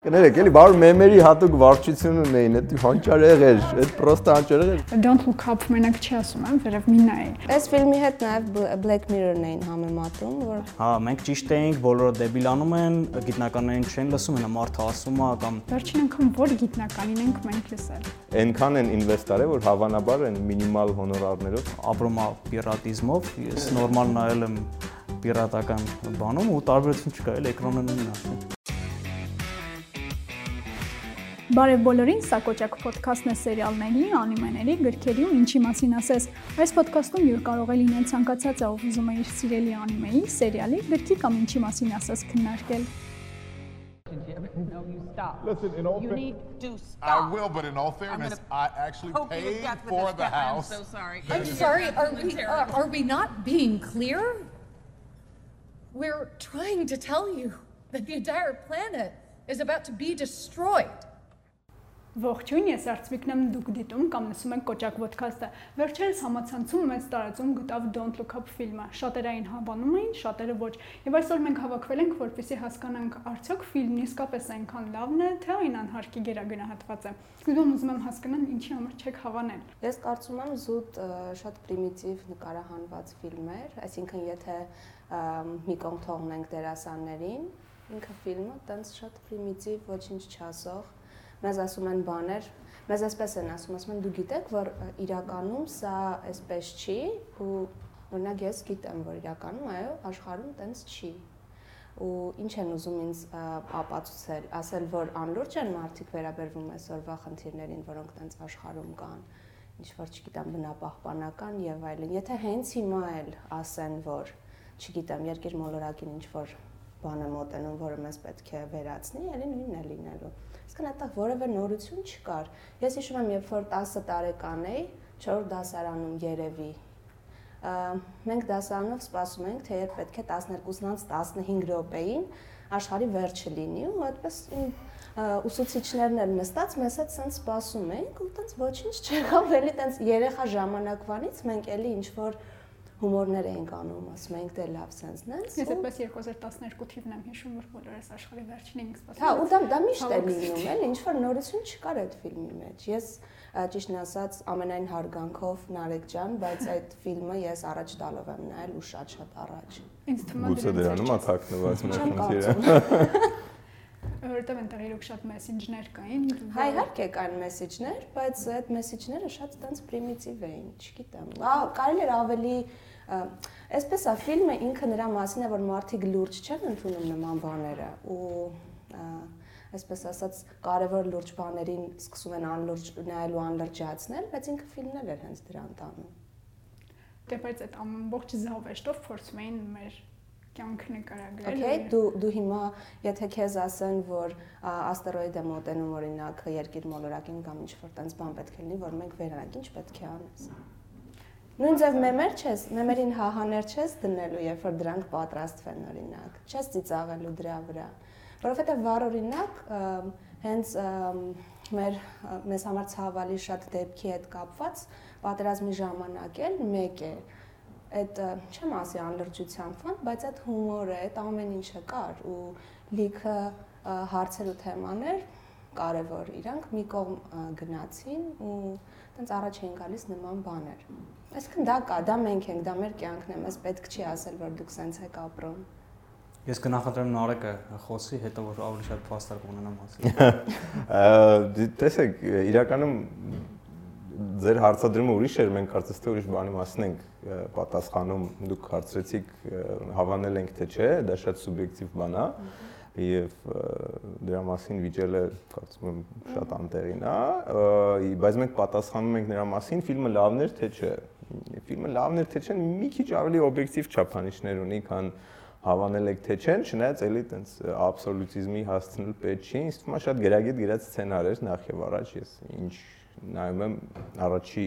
Կներեք, էլի բար մեմերի հատուկ վարչություն ունեին, այդ հանճարեղ էր, այդ պրոստը հանճարեղ էր։ Don't look up մենակ չի ասում, եմ, վերև մի նայ։ Այս ֆիլմի հետ նաև Black Mirror-ն էին համեմատում, որ Հա, մենք ճիշտ էինք, բոլորը դեբիլանում են, գիտնականներին չեն լսում, հենա մարդը ասում է կամ Վերջին անգամ որ գիտնականին ենք մենք լսել։ Այնքան են ինվեստար է, որ հավանաբար են մինիմալ հոնորարներով ապրում է պիրատիզմով, ես նորմալ նայել եմ պիրատական բանում ու տարբերություն չկա, էլ էկրանը նույնն է։ Բարև բոլորին, սա Կոճակ ոդքասթն է սերիալների, անիմեների, գրքերի ու ինչի մասին ասես։ Այս ոդքասթում յուր կարող է լինել ցանկացած ով ուզում է իր սիրելի անիմեի, սերիալի, գրքի կամ ինչի մասին ասես քննարկել։ No, you stop. Listen, in all you fa- need to I stop. will, but in all I'm fairness, gonna I actually poke you to paid death with for this the pepper. house. I'm so sorry. I'm sorry, are we, uh, are we not being clear? We're trying to tell you that the entire planet is about to be destroyed. Ողջույն, ես Արծվիկն եմ, դուք դիտում կամ լսում եք Կոճակ ոդքասթը։ Վերջերս համացանցում մեծ տարածում գտավ Don't Look Up ֆիլմը։ Շատերը այն հավանում էին, շատերը ոչ։ Եվ այսօր մենք հավաքվել ենք, որպեսզի հասկանանք, արդյոք ֆիլմն իսկապես այնքան լավն է, թե այն անհարկի գերագնահատված է։ Սկզբում ուզում եմ հասկանալ, ինչի համար չեք հավանել։ ես կարծում եմ զուտ շատ պրիմիտիվ նկարահանված ֆիլմ էր, այսինքն եթե մի կողմ թողնենք դերասաններին, ինքը ֆիլմը տենց շատ պրիմիտիվ, ոչինչ չասող, մեզ ասում են բաներ, մեզ այսպես են ասում, ասում են դու գիտեք, որ իրականում սա այսպես չի ու օրինակ ես գիտեմ, որ իրականում այո, աշխարհում տենց չի ու ինչ են ուզում ինձ ապացուցել, ասել, որ անլուրջ են մարդիկ վերաբերվում այսօրվա խնդիրներին, որոնք տենց աշխարհում կան, ինչ որ չգիտեմ, բնապահպանական եւ այլն։ Եթե հենց հիմա էլ ասեն, որ չգիտեմ, երկիր մոլորակին ինչ որ բան է մոտենում, որը մեզ պետք է վերացնի, ելի նույնն է լինելու։ Իսկն այդտեղ որևէ նորություն չկար։ Ես հիշում եմ, երբ որ 10 տարեկան էի, 4 դասարանում երևի մենք դասարանով սպասում ենք, թե երբ պետք է 12-ից 15 րոպեին աշխարհի վերջը լինի ու այդպես ուսուցիչներն էլ նստած մեզ հետ սենց սպասում ենք ու տենց ոչինչ չեղավ, էլի տենց երեխա ժամանակվանից մենք էլի ինչ որ հումորներ էինք անում, ասում ենք դե լավ սենց նենց։ Ես այդպես 2012 թիվն եմ հիշում, որ բոլորս աշխարհի վերջին ենք սպասում։ Հա, ու դա դա միշտ է լինում, էլ ինչ որ նորություն չկար այդ ֆիլմի մեջ։ Ես ճիշտն ասած ամենայն հարգանքով Նարեկ ջան, բայց այդ ֆիլմը ես առաջ տալով եմ նայել ու շատ-շատ առաջ։ Ինձ թվում է դրանում է թաքնված մեր խնդիրը։ որովհետև այնտեղ իրոք շատ մեսենջներ կային։ Հա իհարկե կան մեսեջներ, բայց այդ մեսեջները շատ տենց պրիմիտիվ էին, չգիտեմ։ Ա կարելի էր ավելի այսպես է ֆիլմը ինքը նրա մասին է, որ մարդիկ լուրջ չեն ընդունում նման բաները ու այսպես ասած կարևոր լուրջ բաներին սկսում են անլուրջ նայելու անլրջացնել, բայց ինքը ֆիլմն էլ էր հենց դրան տանում։ Դե բայց այդ ամբողջ զավեշտով փորձում էին մեր կյանքը նկարագրել։ Okay, դու դու հիմա եթե քեզ ասեն, որ աստերոիդ է մոտենում օրինակ երկիր մոլորակին կամ ինչ որ տենց բան պետք է լինի, որ մենք վերանանք, ինչ պետք է անես։ Նույն ձև մեմեր չես, մեմերին հահաներ չես դնելու, երբ որ դրանք պատրաստվեն օրինակ։ Չես ծիծաղելու դրա վրա, որովհետև վառ օրինակ հենց մեր մեզ համար ցավալի շատ դեպքի հետ կապված պատերազմի ժամանակ էլ մեկ է այդ չեմ ասի անլրջության ֆոն, բայց այդ հումորը, այդ ամեն ինչը կար ու լիքը հարցեր ու թեմաներ կարևոր իրանք մի կողմ գնացին ու տենց առաջ էին գալիս նման բաներ։ Այսինքն դա կա, դա մենք ենք, դա մեր կյանքն է, մեզ պետք չի ասել, որ դուք սենց եք ապրում։ Ես կնախընտրեմ Նարեկը խոսի, հետո որ ավելի շատ փաստար կունենամ ասի։ Ա, դե- Տեսեք, իրականում ձեր հարցադրումը ուրիշ էր, մենք կարծես թե ուրիշ բանի մասին ենք պատասխանում։ Դուք հարցրեցիք հավանել ենք թե չէ, դա շատ սուբյեկտիվ բան է եւ դրա մասին վիճելը կարծում եմ շատ անտեղին է, բայց մենք պատասխանում ենք նրա մասին, ֆիլմը լավն էր թե չէ։ Ֆիլմը լավն էր թե չէ, մի քիչ ավելի օբյեկտիվ չափանիշներ ունի, քան հավանել եք թե չեն, չնայած էլի տենց աբսոլյուտիզմի հասցնել պետք չի, ինձ թվում է շատ գրագետ գրած սցենար էր նախ եւ առաջ ես ինչ նայում եմ առաջի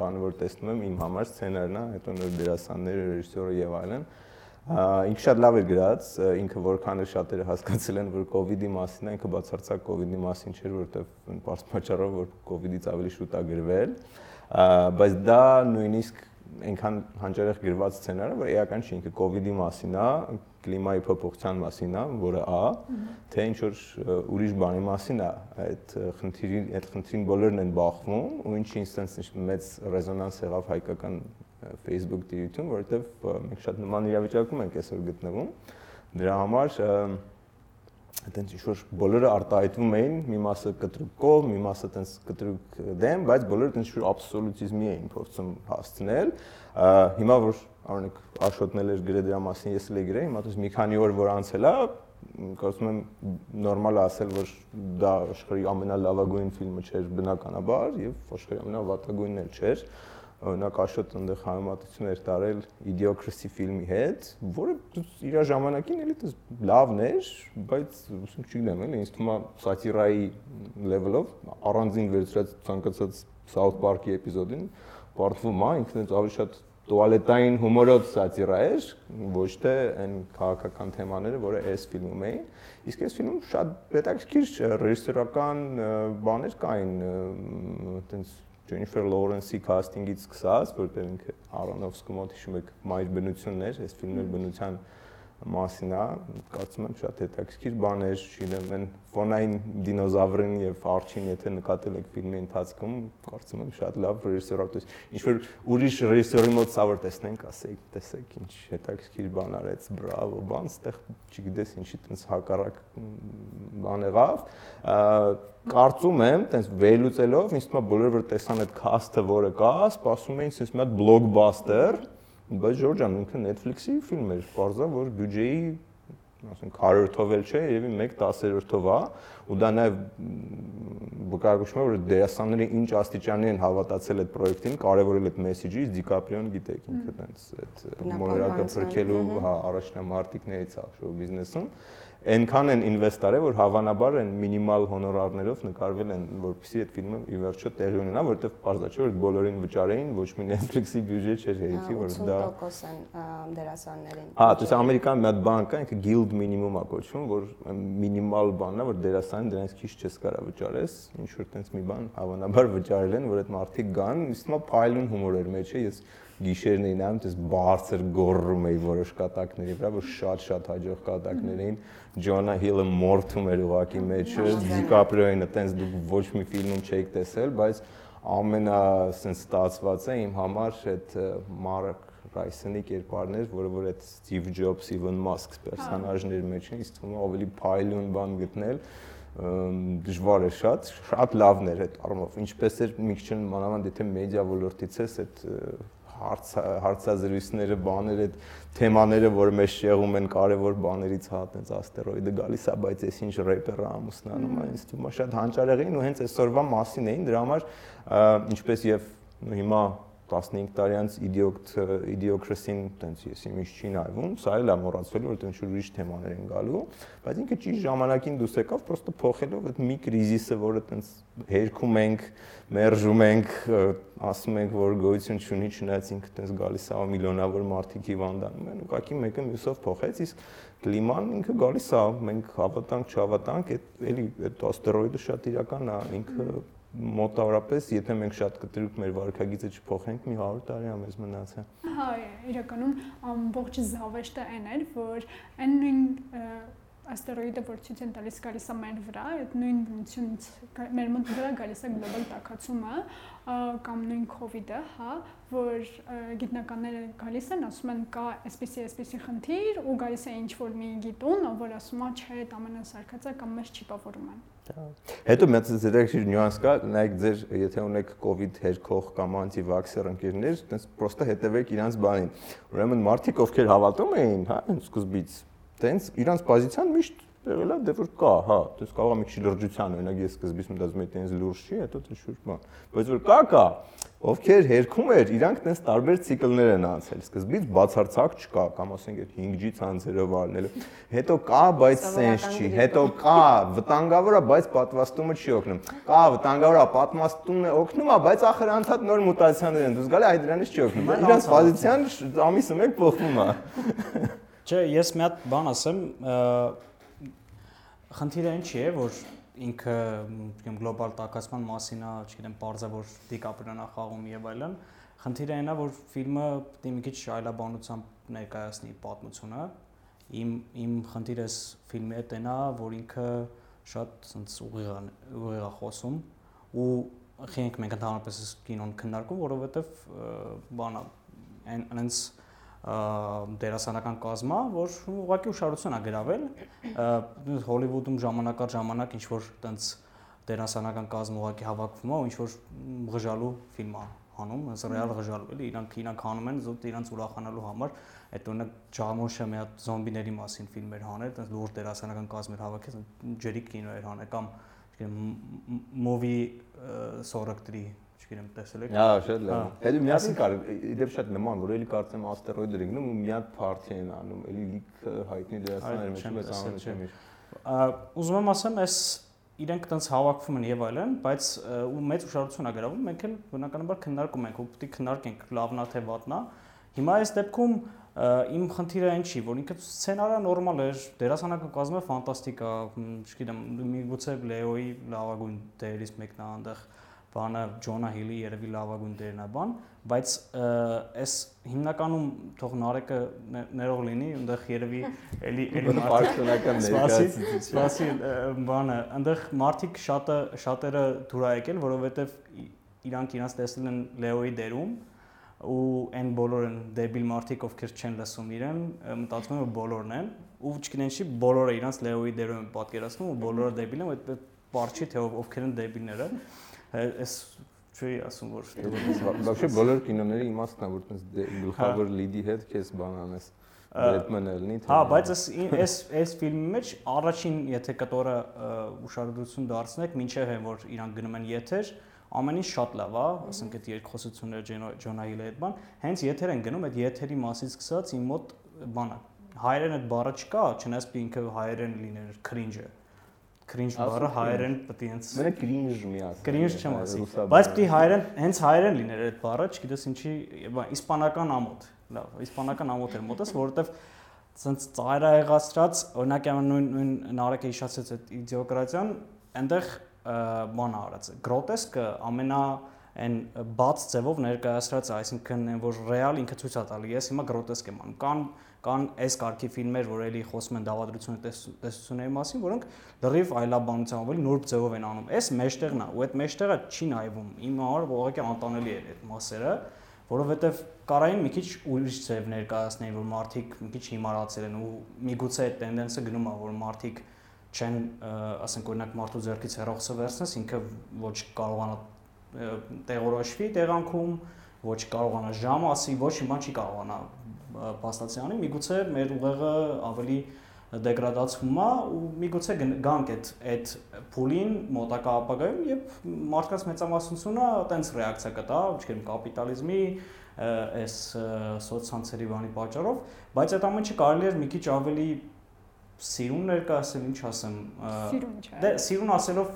բանը որ տեսնում եմ իմ համար սցենարն է, հետո նոր դերասանները, ռեժիսորը եւ այլն։ Ինքը շատ լավ է գրած, ինքը որքան է շատերը հասկացել են, որ COVID-ի մասին է, ինքը բացարձակ COVID-ի մասին չէր, որովհետեւ պարզ պատճառով որ COVID-ից ավելի շուտ է գրվել, բայց դա նույնիսկ այնքան հանճարեղ գրված սցենարը, որ էական չի ինքը կ ូវ իդի մասին է, կլիմայի փոփոխության մասին է, որը ա, թե ինչ որ ուրիշ բանի մասին է, այդ խնդիրի, այդ խնդրին բոլորն են բախվում ու ինչի ինստանս մեծ ռեզոնանս եղավ հայկական Facebook դիտություն, որովհետև մենք շատ նման իրավիճակում ենք այսօր գտնվում։ Դրա համար այտենց ինչ որ բոլորը արտահայտվում էին, մի մասը կտրուկ կողմ, մի մասը այտենց կտրուկ դեմ, բայց բոլորը այտենց ինչ որ աբսոլյուտիզմի էին փորձում հասցնել։ Հիմա որ օրինակ Աշոտնել էր գրել դրա մասին, ես էլ գրեի, հիմա դες մի քանի օր որ անցել է, կարծում եմ նորմալ է ասել, որ դա աշխարհի ամենալավագույն ֆիլմը չէր բնականաբար եւ աշխարհի ամենավատագույնն էլ չէր օրինակ Աշոտ այնտեղ համեմատություն էր տարել Idiocracy ֆիլմի հետ, որը իր ժամանակին էլի դες լավն էր, բայց ուսում չգիտեմ, էլի ինձ թվում է սատիրայի level-ով առանձին վերցրած ցանկացած South Park-ի էպիզոդին բարդվում է, ինքն էլ ավելի շատ տուալետային հումորով սատիրա էր, ոչ թե այն քաղաքական թեմաները, որը այս ֆիլմում էին։ Իսկ այս ֆիլմում շատ հետաքրքիր ռեժիսորական բաներ կային, այտենց Ջենիֆեր Լորենսի քասթինգից սկսած, որտեղ ինքը Արոնոֆսկի մոտ հիշում եք մայր բնությունն էր, այս ֆիլմի բնության մասին է, կարծում եմ շատ հետաքրքիր բան էր, չգիտեմ, այն ֆոնային դինոզավրին եւ արջին, եթե նկատել եք ֆիլմի ընթացքում, կարծում եմ շատ լավ ռեժիսորակտորս։ Ինչ որ ուրիշ ռեժիսորի մոտ սավր տեսնենք, ասեիք, տեսեք ինչ հետաքրքիր բան արեց, բրավո, բան, ստեղ չգիտես ինչի տենց հակառակ բան եղավ։ Կարծում եմ, տենց վերլուծելով, ինձ թվում է բոլորը որ տեսան այդ cast-ը, որը կա, սպասում էին sense մի հատ blockbuster, բայց Ժորժան ինքը Netflix-ի ֆիլմ էր, բարձա որ բյուջեի ասենք 100-ով էլ չէ, երևի 1/10-ով է, ու դա նաև վկայակոչում է, որ դերասանները ինչ աստիճանի են հավատացել այդ պրոյեկտին, կարևորել այդ մեսեջը, Դիկապրիոն գիտեք ինքը տենց այդ մոնորակը փրկելու հա առաջնամարտիկներից է շոու բիզնեսում այնքան են ինվեստ արել, որ հավանաբար են մինիմալ հոնորարներով նկարվել են, որպեսզի այդ ֆիլմը ի վերջո տեղի ունենա, որովհետև բարձր չէ, որ բոլորին վճարեին, ոչ մի Netflix-ի բյուջե չէր հերիքի, որ դա 80% են դերասաններին։ Հա, դուք ամերիկան մի հատ բան կա, ինքը guild minimum է կոչվում, որ մինիմալ բանն է, որ դերասանին դրանից քիչ չես կարա վճարես, ինչ որ տենց մի բան հավանաբար վճարել են, որ այդ մարդիկ գան, իսկ մա փայլուն հումոր էր մեջ է, ես գիշերն էին անում, դες բարձր գոռում էի որոշ կատակների վրա, որ շատ-շատ հաջող կատակներ էին։ Ջոնա Հիլը մորթում էր ուղակի մեջը, Դիկապրիոյին այտենց դուք ոչ մի ֆիլմում չէիք տեսել, բայց ամենա սենց ստացվածը իմ համար այդ Մարկ Ռայսոնի կերպարներ, որը որ այդ Steve Jobs, Elon Musk պերսոնաժների մեջ են, իսկ թվում է ավելի փայլուն բան գտնել դժվար է շատ, շատ լավն էր այդ առումով։ Ինչպես էր մի քիչ մանավանդ եթե մեդիա ոլորտից ես այդ հարց հարցազրույցները, բաները, այդ թեմաները, որ մեզ շեղում են կարևոր բաներից հա, այդպես աստերոիդը գալիս է, բայց այս ինչ ռեպերը ամուսնանում է, ինձ թվում է շատ հանճարեղ էին ու հենց այսօրվա մասին էին, դրա համար ինչպես եւ հիմա 15 տարի անց իդիոտ իդիոկրասին տենց ես իմիջ չի նայվում, սա էլ է մոռացվելու, որ տենց ուրիշ թեմաներ են գալու, բայց ինքը ճիշտ ժամանակին դուս եկավ, պրոստը փոխելով այդ մի կրիզիսը, որը տենց հերքում ենք, մերժում ենք, ասում ենք, որ գոյություն չունի, չնայած ինքը տենց գալիս է միլիոնավոր մարդիկ հիվանդանում են, ուղղակի մեկը մյուսով փոխեց, իսկ կլիման ինքը գալիս է, մենք հավատանք, չհավատանք, այդ էլի այդ աստերոիդը շատ իրական է, ինքը մոտավորապես, եթե մենք շատ կտրուկ մեր վարկագիծը չփոխենք, մի 100 տարի է մեզ մնացա։ Հա, իրականում ամբողջ զավեշտը այն էր, որ այն նույն աստերոիդը, որ ցույց են տալիս գալիս է մեր վրա, այդ նույն բնությունից մեր մոտ վրա գալիս է գլոբալ տաքացումը կամ նույն COVID-ը, հա, որ գիտնականները գալիս են, ասում են կա այսպեսի այսպեսի խնդիր ու գալիս է ինչ որ մի գիտուն, որ ասում է չէ, այդ ամենասարկածը կամ մեզ չիպավորում են։ Հետո հատ ձերքիր նյուանս կա, նայեք ձեր եթե ունեք COVID հերքող կամ անտիվաքսեր ընկերներ, այտենց պրոստը հետևեք իրանց բանին։ Ուրեմն մարդիկ ովքեր հավատում էին, հա, սկզբից տենց իրանց պոզիցիան միշտ եղել է դե որ կա, հա, դες կարող է մի քիչ լրջության, օրինակ ես սկզբից մտածում եի տենց լուրջ չի, հետո դե շուտ բան, բայց որ կա կա, ովքեր հերքում էր, իրանք տենց տարբեր ցիկլներ են անցել։ Սկզբից բացարձակ չկա, կամ ասենք այդ 5G ցանցերով արնելը։ Հետո կա, բայց սենս չի։ Հետո կա, վտանգավոր է, բայց պատվաստումը չի օգնում։ Կա, վտանգավոր է, պատվաստումն է օգնում, բայց ախր անդադ նոր մուտացիաներ են դուրս գալի, այդ դրանից չի օգնում։ Իրանց պոզիցիան ամիսը մեկ փոխվում է։ Չէ, ես մի հատ բան ասեմ, խնդիրը ինչ է, որ ինքը գլոբալ տակածման մասին է, չգիտեմ, parza որ դիկապրիոնա խաղում եւ այլն, Խնդիրը այնա, որ ֆիլմը պետք է մի քիչ այլաբանությամբ ներկայացնի պատմությունը։ Իմ իմ խնդիրը ֆիլմի հետ այնա, որ ինքը շատ ցած ուղիղ ուղիղ խոսում ու խենք մենք ընդհանրապես կինոն քննարկում, որովհետև բանա այնց դերասանական կազմա, որ ուղղակի ուշադրություն է գրավել Հոլիվուդում ժամանակ առ ժամանակ ինչ որ տենց դերասանական կազմ ուղղակի հավաքվում է ու ինչ որ ղժալու ֆիլմ է հանում, հենց ռեալ ղժալու էլի, իրանք իրանք հանում են զուտ իրանք ուրախանալու համար, այդ օրինակ Ջամոշը մի հատ զոմբիների մասին ֆիլմեր հանել, այդպես լուրջ դերասանական կազմեր հավաքել, ջերիկ կինո էր հանել կամ չգիտեմ movie 43 չգիտեմ տեսել եք։ Հա, շատ լավ։ Հետո միասին կար, իդեպ շատ նման, որ էլի կարծեմ աստերոիդեր ընկնում ու մի հատ party են անում, էլի լիք հայտնի դերասաններ մեջ մեծ անում չեմ։ Ուզում եմ ասեմ, այս իրենք տենց հավաքվում են եւ այլն, բայց ու մեծ ուշադրություն է գրավում, մենք էլ բնականաբար քննարկում ենք, ու է քննարկենք լավնա թե վատնա։ Հիմա այս դեպքում իմ խնդիրը այն չի, որ ինքը սցենարը նորմալ էր, դերասանական կազմը ֆանտաստիկ է, չգիտեմ, միգուցե Լեոյի լավագույն դերից մեկն է այնտեղ բանը Ջոնա Հիլի երևի լավագույն դերն է բան, բայց այս հիմնականում թող Նարեկը ներող լինի, այնտեղ երևի էլի էլի պարտոնական ներկայացուցիչ։ Սպասի բանը, այնտեղ մարդիկ շատը շատերը դուր ա եկել, որովհետև իրանք իրանց տեսել են Լեոյի դերում ու այն բոլորն դեբիլ մարդիկ ովքեր չեն լսում իրեն մտածում են որ բոլորն են ու չգիտեն չի բոլորը իրանց Լեոյի դերում պատկերացնում ու բոլորը դեբիլ են այդ պարչի թե ովքեր են դեբիլները այս չի ասում որ Բացի բոլոր կինոների իմաստն է որ տես գլխավոր լիդի հետ քեզ բան անես Բեթմենը լինի Հա, բայց այս այս այս ֆիլմի մեջ առաջին եթե կտորը ուշադրություն դարձնեք, ինչեւ է որ իրանք գնում են եթեր, ամեն ինչ շատ լավ է, ասենք այդ երկխոսությունները Ջոնա Հիլի հետ բան, հենց եթեր են գնում, այդ եթերի մասից սկսած իմ մոտ բանը հայերեն այդ բառը չկա, չնայած ինքը հայերեն լիներ cringe-ը cringe բառը հայերեն պետք է հենց Մենակ cringe մի ասեմ։ Cringe չեմ ասի։ Բայց պետք է հայերեն հենց հայերեն լիներ այդ բառը, չգիտես ինչի, իսպանական ամոթ։ Լավ, իսպանական ամոթ էր մոտս, որովհետև ցենց ծայրահեղացրած, օրինակ նույն նույն Նարեկը հիշացեց այդ իդիոկրատիան, այնտեղ բան արած։ Գրոտեսկը ամենա այն բաց ձևով ներկայացրած, այսինքն այն որ ռեալ ինքը ցույց է տալի։ Ես հիմա գրոտեսկ եմ անում։ Կան կան այս կարգի ֆիլմեր, որ էլի խոսում են դավադրությունը տեսությունների մասին, որոնք լրիվ այլաբանությամբ ավելի նուրբ ձևով են անում։ Այս մեջտեղն է, ու այդ մեջտեղը չի նայվում։ Իմ համար ուղղակի անտանելի է այդ մասերը, որովհետև կարային մի քիչ ուրիշ ձև ներկայացնեին, որ մարդիկ մի քիչ հիմարացել են ու միգուցե այդ տենդենսը գնում է, որ մարդիկ չեն, ասենք օրինակ մարդու ձեռքից հեռախոսը վերցնես, ինքը ոչ կարողանա տեղորոշվի տեղանքում, ոչ կարողանա ժամ ասի, ոչ հիմա չի կարողանա փաստացի անի, միգուցե մեր ուղեղը ավելի դեգրադացվում է ու միգուցե գանք այդ այդ փուլին մոտակա ապագայում եւ մարդկանց մեծամասնությունը տենց ռեակցիա կտա, չգիտեմ, կապիտալիզմի այս սոցցանցերի բանի պատճառով, բայց այդ ամենը կարելի է մի քիչ ավելի սիրուն ներկայացնել, ինչ ասեմ։ Սիրուն չէ։ Դե սիրուն ասելով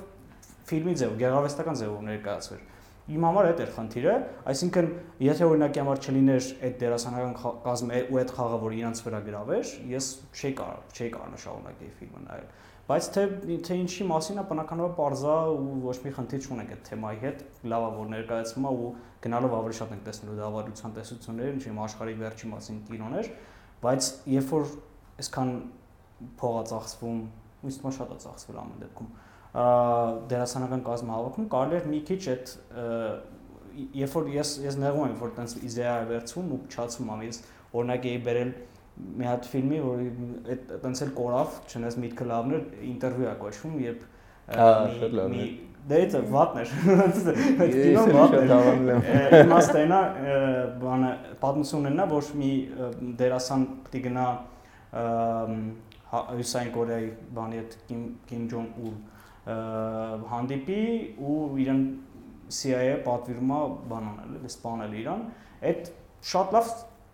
ֆիլմի ձև, գեղարվեստական ձևով ներկայացվեր Իմ համար այդ էր խնդիրը, այսինքն եթե օրինակի համար չլիներ այդ դերասանական կազմը ու այդ խաղը, որ իրանց վրա գրավեր, ես չէի կարող, չէի կարող շարունակել ֆիլմը նայել։ Բայց թե թե ինչի մասին է բնականաբար parza ու ոչ մի խնդիր չունենք այդ թեմայի հետ, լավա որ ներկայացվում է ու գնալով ավելի շատ ենք տեսնելու դավադրության տեսությունները, ինչի աշխարհի վերջի մասին կինոներ, բայց երբ որ այսքան փողա ծախսվում, ինձ թվում շատ է ծախսվել ամեն դեպքում դերասանական կազմը հավաքում, կարելի էր մի քիչ այդ երբ որ ես ես նեղում եմ, որ տենց իզեա է վերցվում ու փչացում եմ, ես օրինակ էի բերել մի հատ ֆիլմի, որ այդ տենց էլ կորավ, չնայած միտքը լավն էր, ինտերվյու է կոչվում, երբ մի Դե դա վատն էր։ Այդ կինոն վատն էր։ Իմաստը նա բանը պատմությունն նա, որ մի դերասան է գնա Հյուսային Կորեայի բանի հետ Կիմ Կիմ Ջոն Ուլ հանդիպի ու իրեն CIA-ը պատվիրում է բան անել, էլի սպանել իրան։ Այդ շատ լավ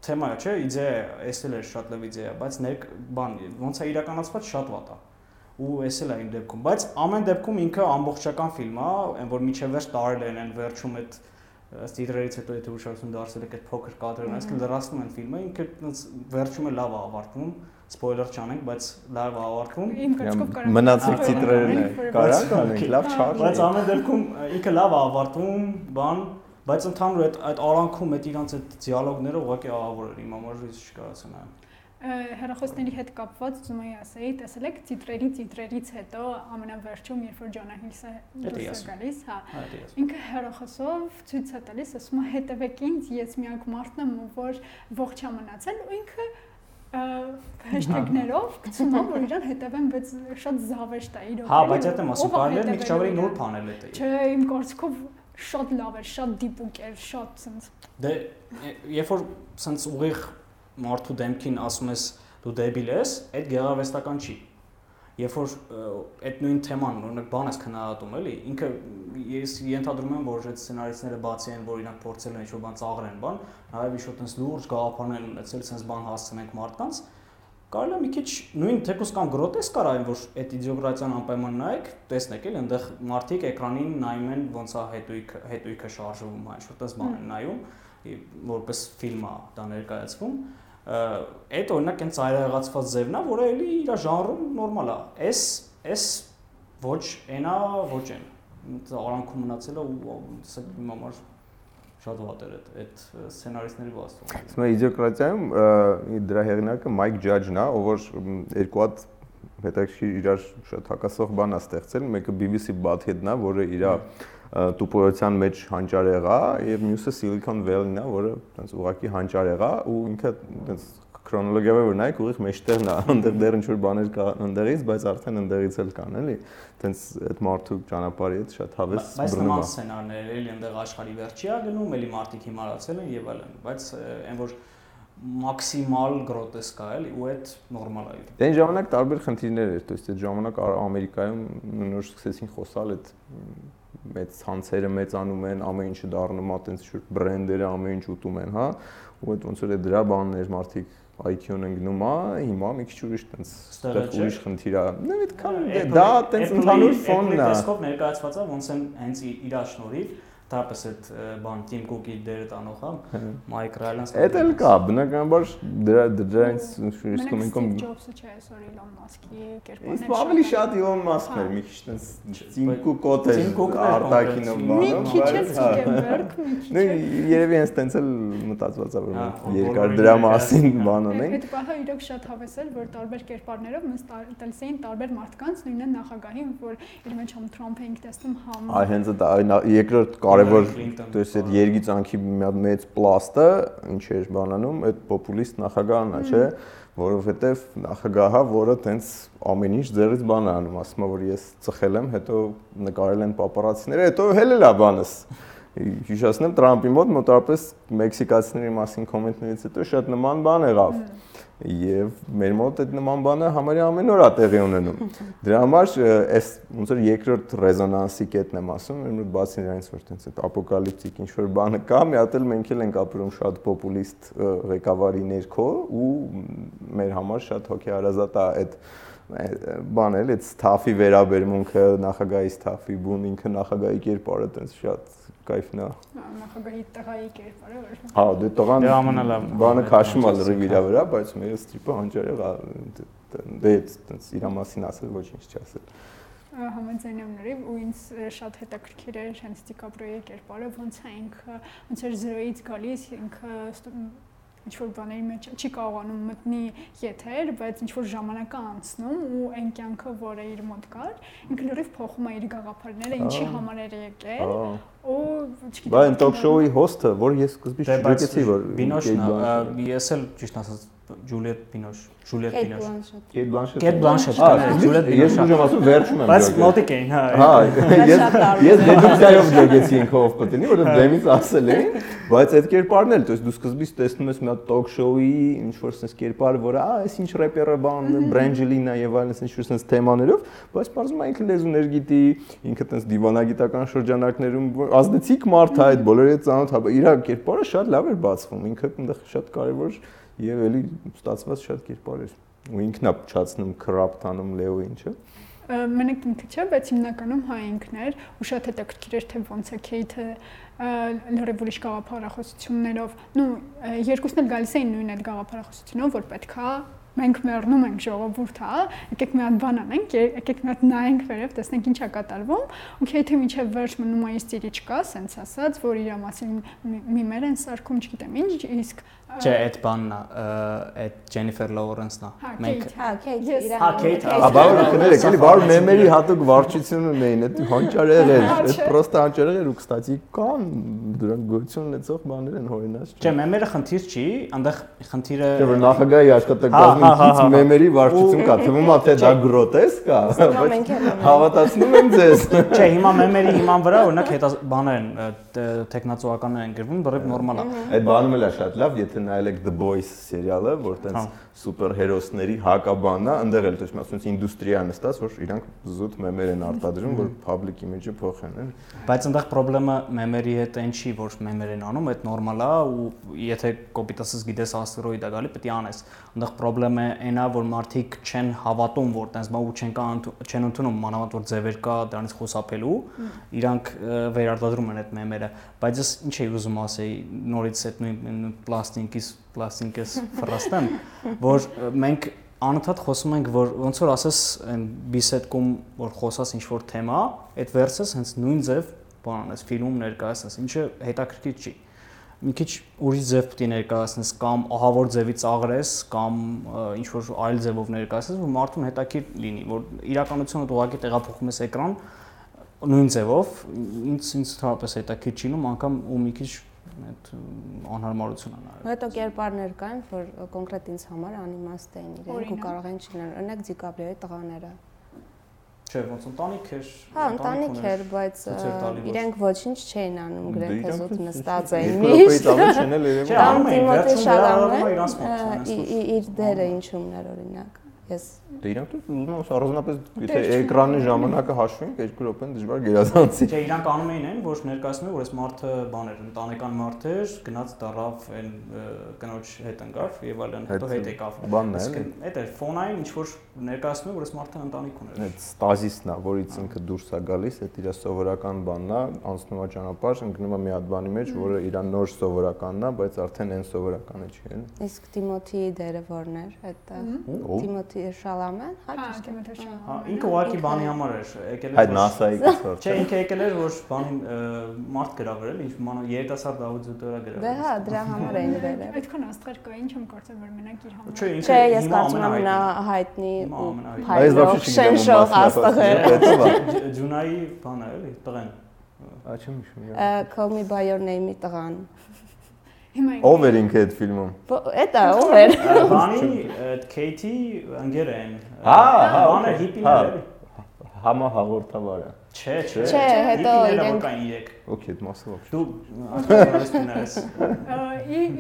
թեմա է, չէ՞, իդեա է, էս էլ է շատ լավ իդեա, բայց ներ բան ոնց է իրականացված շատ վատ է ու էս էլ է իմ դեպքում, բայց ամեն դեպքում ինքը ամբողջական ֆիլմ է, այն որ միջև վերջ տարել են, այն վերջում այդ տիտրերից հետո եթե ուշադրություն դարձել եք այդ փոքր կադրերն, այսինքն լրացնում են ֆիլմը, ինքը վերջում է լավ է ավարտվում, սպոյլեր չանենք, բայց լավ ավարտվում։ Իմ կրծքով կարամ։ Մնացեք տիտրերն է։ Կարա կանենք, լավ չար։ Բայց ամեն դեպքում ինքը լավ ավարտվում, բան բայց ընդհանուր այդ այդ արանքում այդ իրանց այդ դիալոգները ուղղակի ահավոր էր իմ համար իսկ չկարացա նայեմ հերախոսների հետ կապված ուզում եի ասեի, տեսել եք տիտրերի տիտրերից հետո ամենավերջում, երբ որ Ջոնա Հիլսը դուրս է գալիս, հա։ Ինքը հերախոսով ցույց է տալիս, ասում է հետևեք ինձ, ես միակ մարդն եմ, որ ողջ է մնացել ու ինքը հեշթեգներով գցում է որ իրան հետևեն, բայց շատ զավեշտ է իրոք։ Հա, բայց այդ եմ ասում, կարելի է մի քիչ ավելի նոր բանել է դա։ Չէ, իմ կարծիքով շատ լավ էր, շատ դիպուկ էր, շատ sense։ Դե երբ որ sense ուղիղ մարդու դեմքին ասում ես դու դեբիլ ես, այդ գեղարվեստական չի երբ որ այդ նույն թեման օրինակ բան ես քննադատում էլի ինքը ես ենթադրում եմ որ այդ սցենարիստները բացի են որ իրանք փորձել են ինչ-որ բան ծաղրեն բան նաև ինչ-որ տես լուրջ գաղափարներ ունեցել sense բան հասցնենք մարդկանց կարելի է մի քիչ նույն թեկուս կամ գրոտեսկ կարա այն որ այդ իդեոգրաֆիան անպայման նայեք տեսնեք էլի այնտեղ մարդիկ էկրանին նայում են ոնց է հետույքը հետույքը շարժվում ինչ-որ տես բան են նայում որպես ֆիլմ է դա ներկայացվում այդ օրինակ այն ծայրահեղացված ձևն է, որը էլի իր ժանրում նորմալ է։ Էս էս ոչ այնա, ոչ այն։ Արանքում մնացելը ու սա իմ համար շատ վատ էր այդ սցենարիստների վաստում։ Իսկ իդեոկրատիայում դրա հեղինակը Մայք Ջաջն է, ով որ երկու հատ հետաքրքիր իրար շատ հակասող բան է ստեղծել, մեկը BBC Butthead-ն է, որը իր տուպորության մեջ հանճարեղ է եւ մյուսը Silicon Valley-ն է, որը այնց ուղակի հանճարեղ է ու ինքը այնց քրոնոլոգիայով որ նայեք ուղիղ մեջտեղն է, այնտեղ դեռ ինչ որ բաներ կա ընդեղից, բայց արդեն ընդեղից էլ կան, էլի։ Տենց այդ մարդու ճանապարհի հետ շատ հավես բռնում է։ Բայց նման սցենարներ էլի այնտեղ աշխարհի վերջի է գնում, էլի մարդիկ հիմարացել են եւ այլն, բայց այն որ մաքսիմալ գրոտեսկ է էլի ու այդ նորմալ է։ Դե այն ժամանակ տարբեր խնդիրներ էր, то есть այդ ժամանակ Ամերիկայում նոր սկսեցին խոսալ այդ մեծ ցանցերը մեծանում են, ամեն ինչը դառնում է այտենց շուտ բրենդերը ամեն ինչ ուտում են, հա, ու այդ ոնց որ է դրա բաններ մարդիկ IQ-ն ընկնում է, հիմա մի քիչ ուրիշ տենց այդտեղ ուրիշ խնդիր է։ Նա այդքան դա տենց ընդհանուր ֆոնն է։ Տեսքով ներկայացված է ոնց են հենց իր շնորհիվ դապես այդ բան Team Cook-ի դերը տանող հա Mike Rylance Էդ էլ կա բնականաբար դրա դրանից իսկ մենքոմ Jobs-ը չէ, sorry Elon Musk-ի կերպարն է։ Իսկ ավելի շատ Elon Musk-ն էր, մի քիչ տես Team Cook-ոտ էր արտակինով բանը։ Մի քիչ է Zuckerberg, մի քիչ։ Նույն երևի հենց տենց էլ մտածված է որ երկար դրա մասին բան ունենք։ Այդ բանը իրոք շատ հավես էր, որ տարբեր կերպարներով մենք տալիս էին տարբեր մարդկանց, նույնն նախագահին, որ իր մեջ համ Trump-ը ինք տեսնում համ Այ հենց դա երկրորդ կարևոր, դուս այդ երգիծանքի մի հատ մեծ պլաստը, ինչ էր բանանում, այդ պոպուլիստ նախագահն է, չէ՞, որովհետև նախագահը, որը տենց ամեն ինչ ձերից բան է անում, ասում է, որ ես ծխել եմ, հետո նկարել են պապարացիները, հետո հելել է բանս հիշացնեմ Տրամպի մոտ մոտավորապես մեքսիկացիների մասին կոմենտներից հետո շատ նման բան եղավ։ mm -hmm եւ մեր մոտ այդ նման բանը համարյա ամեն օր է տեղի ունենում։ Դրա համար այս ոնց որ երկրորդ ռեզոնանսի կետն եմ ասում, մոտ բացի նրանից որ տենց այդ ապոկալիպտիկ ինչ որ բանը կա, մի հատ էլ մենք էլ ենք ապրում շատ պոպուլիստ ղեկավարի ներքո ու մեր համար շատ հոգեհարազատ է այդ բան էլ այդ ստաֆի վերաբերմունքը նախագահի ստաֆի բուն ինքը նախագահի կերպարը տենց շատ է։ Նախագահի տղայի կերպարը որ։ Հա, դե տղան դե ամենալավ բանը քաշում է լրիվ իր վրա, բայց մեր ստրիպը հանճարեղ է։ Դե տենց իր մասին ասել ոչինչ չասել համաձայն եմ նրիվ ու ինձ շատ հետաքրքիր էր հենց Դիկապրոյի կերպարը ոնց է ինքը ոնց էր 0-ից գալիս ինքը ինչ որ բաների մեջ չի կարողանում մտնի եթեր, բայց ինչ որ ժամանակ է անցնում ու այն կյանքը, որը իր մոտ կար, ինքը լրիվ փոխում է իր գաղափարները, ինչի համար էր եկել ու չգիտեմ։ Բայց տոկ շոուի հոսթը, որ ես սկզբից դե, չգիտեցի, որ Բինոշն է, ես էլ ճիշտ ասած Ջուլիետ Բինոշ, Ջուլիետ Բինոշ։ Կեյթ Բլանշետ։ Կեյթ Բլանշետ, Ջուլիետ Բինոշ։ Ես ուժեմ ասում վերջում եմ։ Բայց մոտիկ էին, հա։ Հա, ես ես դեդուկցիայով գեցի ինքով պատենի, որը դեմից ասել էի, բայց այդ կերպարն էլ, այսինքն դու սկզբից տեսնում ես մի հատ տոկ շոուի ինչ որ sense կերպար, որը ա, այս ինչ рэպերը բան, բրենջելինա եւ այլն sense ինչ որ sense թեմաներով, բայց բարձում է ինքը լեզուներ գիտի, ինքը sense դիվանագիտական շրջանակներում ազդեցիկ մարդ է այդ բոլորի հետ ծանոթ, հա, իր կերպարը շատ լավ էր բացվում, ինքը այնտեղ շատ կարևոր եւ էլի ստացված շատ կերպար էր ու ինքն է փչացնում քրապ տանում Լեոին, չէ՞ մենակ ինքը չէ, բայց հիմնականում հա ինքն էր ու շատ հետաքրքիր էր թե ոնց է Քեյթը լրիվ ուրիշ գաղափարախոսություններով, նու երկուսն էլ գալիս էին նույն այդ գաղափարախոսությունով, որ պետքա մենք մեռնում ենք ժողովուրդ, հա, եկեք մի հատ բան անենք, եկեք մի հատ նայենք վերև, տեսնենք ինչ է կատարվում, ու եթե միջև վերջ մնում է իստիրի չկա, սենց ասած, որ իր մասին միմեր են սարքում, չգիտեմ ինչ, իսկ Չէ, այդ բանն է, այդ Ջենիֆեր Լոուրենսն է։ Մենք Հա, Քեյթ, Ես- իր Հա, Քեյթ, Ա բավարար կներեք, էլի բար մեմերի հատուկ վարչություն ունեին, այդ հանճարեղ էր, այդ պրոստը հանճարեղ էր ու կստացի կան դրանք գոյություն ունեցող բաներ են հորինած։ Չէ, մեմերը խնդիր չի, այնտեղ խնդիրը Չէ, որ նախագահի աշխատակազմում հա, քիչ մեմերի վարչություն կա, թվում է թե դա գրոտեսկ է, բայց հավատացնում եմ ձեզ։ Չէ, հիմա մեմերի հիման վրա օրինակ հետա բաներ են, տեխնացուականներ են գրվում, բռիվ նորմալ է։ Այդ բանում էլ է շատ լավ, եթե նայել եք The Boys սերիալը, որ Հա։ տենց սուպերհերոսների հակաբանն է, այնտեղ էլ դες ասում ինդուստրիա նստած, որ իրանք զուտ մեմեր են արտադրում, որ public image-ը փոխեն, էլ։ Բայց այնտեղ խնդրեմը մեմերի հետ այն չի, որ մեմեր են անում, այդ նորմալ է ու եթե կոպիտասս գիտես աստերոիդ է գալի, պետք է անես։ Այնտեղ խնդրեմը այնա, որ մարդիկ չեն հավատում, որ տենց բան ու չեն կան չեն ընդունում, մանավանդ որ ձևեր կա դրանից խոսապելու, իրանք վերարտադրում են այդ մեմերը, բայց ես ինչ էի ուզում ասեի, նորից այդ նույն նույն պլաստինկից պլաստինկից ֆրաստեմ, որ մենք անընդհատ խոսում ենք, որ ոնց որ ասես այն բիսեդկում որ խոսած ինչ որ թեմա, այդ վերսես հենց նույն ձև բան անես, ֆիլմում ներկայացնես, ինչը հետաքրքիր չի։ Մի քիչ ուրիշ ձև պետք է ներկայացնես կամ ահավոր ձևի ծաղրես կամ ինչ որ այլ ձևով ներկայացնես, որ մարդուն հետաքրքիր լինի, որ իրականությունը դու ուղղակի տեղափոխում ես էկրան նույն ձևով, ինձ ինձ թափես հետաքրքիր չի լինում, անգամ ու մի քիչ այդ անհարմարություն է նայել։ Հետո կերպարներ կային, որ կոնկրետ ինձ համար անիմաստ էին իրենք ու կարող են չլինել։ Օրինակ Դիկապրիոյի տղաները։ Չէ, ոնց ընտանիք էր։ Հա, ընտանիք էր, բայց իրենք ոչինչ չէին անում, գրեթե զուտ նստած էին միշտ։ ավելի չեն էլ երևում։ Չէ, Կամ անում էին, Տիմոթե վերջում Շալամը իր դերը ինչումն էր օրինակ։ Ես Դե իրանք ուզում եմ առանձնապես եթե Դե, չունեն։ էկրանի ժամանակը հաշվենք, 2 րոպեն դժվար գերազանցի։ Չէ, իրանք անում էին այն, որ ներկայացնում էին, որ այս մարդը բան էր, ընտանեկան մարդ էր, գնաց դարավ այն կնոջ հետ ընկավ եւ այլն, հետո հետ եկավ։ բանն է, Իսկ էլի։ Այդ էր ֆոնային ինչ որ ներկայացնում, որ այս մարդը ընտանիք ուներ։ Այդ ստազիսն է, որից ինքը դուրս է գալիս, այդ իր սովորական բանն է, անցնում է ճանապարհ, ընկնում է մի հատ բանի մեջ, որը իր նոր սովորականն է, բայց արդեն այն սովորականը չի, էլի։ իսկ Տիմոթեի դերը որն էր այդտեղ։ Ով։ Շալամը, հա, Հա, ճիշտ է։ Տիմոթե Հա, Շալամը։ ինքը ուղակի բանի համար էր, եկել Այդ NASA-ի կցորդ։ Չէ, ինքը եկել էր, որ բանին ը, մարդ գրավել, ինչ մանա երիտասարդ աուդիտորա գրավել։ Դե հա, դրա համար էին վերել։ Այդքան աստղեր կա, ինչ եմ կարծել որ մենակ իր համար։ Չէ, ինքը Չէ, ես կարծում եմ նա հայտնի ու հայտնի շենշող աստղեր։ Ջ- Ջունայի բանը էլի, տղեն։ Ա չեմ հիշում։ Call me by your name-ի տղան։ Հիմա Ով էր ինքը այդ ֆիլմում։ Էտա ով էր։ Բանի այդ Քեյթի ընկեր են։ Հա, հա, բանը օքեյ, հիպիներ հա։ էլի։ Համա հաղորդավարը։ Չէ, չէ։ Չէ, հետո իրենք- կային իրեք։ Okay, այդ մասը ոչ։ Դու ասում ես։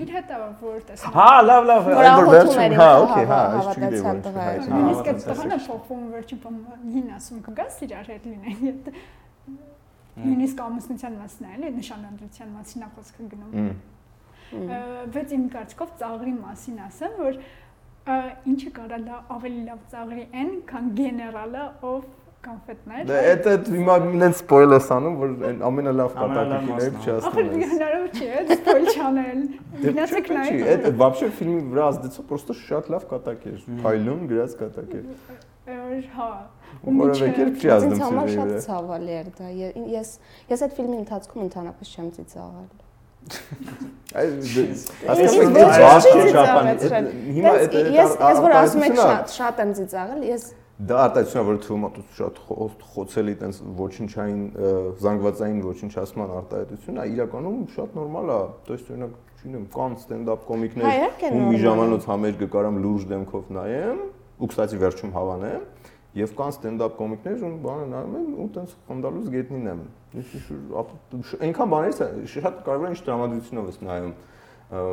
իր հետ է որ տեսնում։ Հա, լավ, լավ, այն որ վերջում, հա, okay, հա, հա, այս չգիտեի որ հա, այդ տղանը փոխվում վերջին բան հին ասում կգաս իրար հետ լինեն։ նույնիսկ ամուսնության մասն է, էլի նշանադրության մասին է խոսքը գնում։ Ա, Բայց իմ կարծիքով ծաղրի մասին ասեմ, որ ա, ինչը կարա լա ավելի լավ ծաղրի են, քան գեներալը, ով կոնֆետներ։ Դե այդ այդ հիմա նենց սպոյլ ես անում, որ այն ամենալավ Ամենալավ կատակին Ախր հնարավոր չի, այդ սպոյլ չանել։ է չասնում ես։ Գնացեք նայեք։ Չի, այդ вообще ֆիլմի վրա ազդեցող պրոստը շատ լավ կատակ էր։ Փայլուն գրած կատակ էր։ Ա, Հա։ Որևէ կերպ չի Ինձ ազդում համար սյուժեի շատ վրա։ ցավալի էր դա։ Ե- Ես ես այդ ֆիլմի ընթացքում ընդհանրապես չեմ ծիծաղել։ Այս Ես հասկանում ոչ եք չի բաց չափան։ ծիծաղեցրել։ Հիմա Բայց այդ ես ես որ ասում եք արտահայտությունն է, շատ շատ եմ ծիծաղել, ես Դա արտահայտությունն է, որ թվում է դու շատ խո- խոցելի տենց ոչնչային ը, զանգվածային ոչնչացման արտահայտությունն է, իրականում շատ նորմալ է։ То есть օրինակ, չունեմ, կան ստենդափ Հա, կոմիկներ, իհարկե ու մի նորմալ է։ ժամանոց համերգը կարամ լուրջ դեմքով նայեմ, ու կստացի վերջում հավանեմ, եւ կան ստենդափ կոմիկներ, ում բանը նայում եմ ու տենց խնդալուց գետնին եմ։ Ես ինչ այնքան բաներից է, շատ կարևոր է ինչ տրամադրությունով ես նայում։ Ը,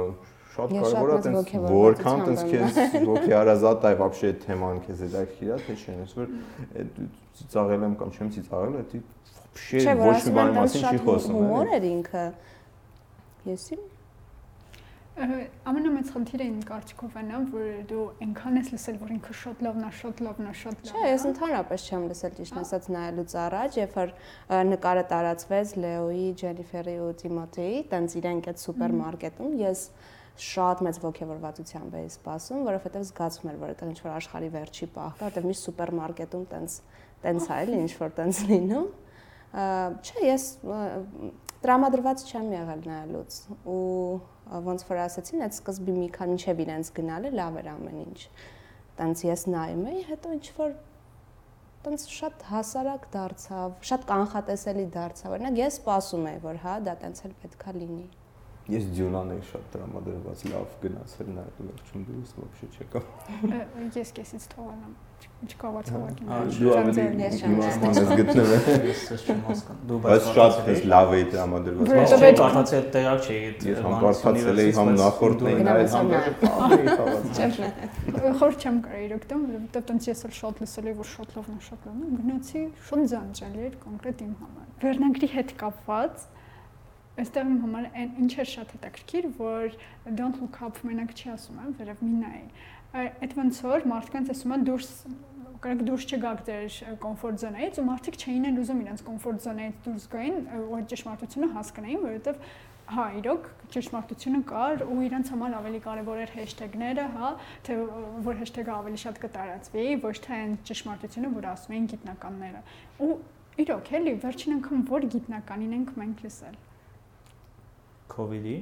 Շատ Ես շատ կարևոր է մեծ տենց ոգևորվածությամբ որքան տենց եմ քեզ ոգեարազատ է вообще թեման քեզ հետաքրքիր է, թե չէ, ես որ այդ ծիծաղել եմ կամ չեմ ծիծաղել, դա вообще չէ, որ ոչ մի ասում բանի եմ, մասին չի շատ խոսում։ հումոր էլի։ էր ինքը։ Եսի Ամենամեծ խնդիրը իմ կարծիքով այն է, որ դու այնքան ես լսել, որ ինքը շատ լավն է, շատ լավն է, շատ լավն է։ Չէ, ես ընդհանրապես չեմ լսել ճիշտ ասած նայելուց առաջ, երբ որ նկարը տարածվեց Լեոյի, Ջենիֆերի ու Տիմոթեի, տենց իրենք այդ սուպերմարկետում, ես շատ մեծ ողջավորվածությամբ էի սպասում, որովհետև զգացում էր, որ դա ինչ որ աշխարհի վերջի պահն է, որովհետև միշտ սուպերմարկետում տենց տենց է, էլի ինչ որ տենց լինում։ Չէ, ես տրամադրված չեմ եղել նայելուց ու ոնց որ ասացին, այդ սկզբի մի քանի ինչև իրենց գնալը լավ էր ամեն ինչ։ Տենց ես նայում էի, հետո ինչ որ տենց շատ հասարակ դարձավ, շատ կանխատեսելի դարձավ։ Օրինակ ես սպասում էի, որ հա դա տենց էլ պետքա լինի։ Ես Դյունան էի շատ տրամադրված, լավ գնացել նա այդ վերջում դուրս вообще չեկա։ Ես քեսից թողանամ։ Չկարողացա ուղղակի։ հա։ Դու ավելի իմաստան ես գտնվել։ Ես չեմ հասկանում։ Դու բայց շատ ես լավ էի տրամադրված։ Ես կարծացի այդ տեղակ չէի այդ։ Ես հանկարծացել էի համ նախորդն էի նայել համ էի Խոր չեմ կարա իրոք դեմ, որովհետև տենց ես էլ շատ լսել եմ, որ շատ լավն է, շատ լավն է։ Գնացի, շատ ձանձրել էր կոնկրետ իմ համար։ Վերնագրի հետ կապված Այստեղ իմ համար այն ինչ է շատ հետաքրքիր, որ don't look up մենակ չի ասում, հա, վերև մի նայ։ Այդ ոնց որ մարդկանց ասում են դուրս կարեք դուրս չգաք ձեր կոմֆորտ զոնայից ու մարդիկ չէին են ուզում իրենց կոմֆորտ զոնայից դուրս գային ու ճշմարտությունը հասկանային, որովհետև հա, իրոք ճշմարտությունը կար ու իրենց համար ավելի կարևոր էր հեշթեգները, հա, թե որ հեշթեգը ավելի շատ կտարածվի, ոչ թե այն ճշմարտությունը, որ ասում էին գիտնականները։ Ու իրոք էլի վերջին անգամ որ գիտնականին ենք մենք լսել COVID-ի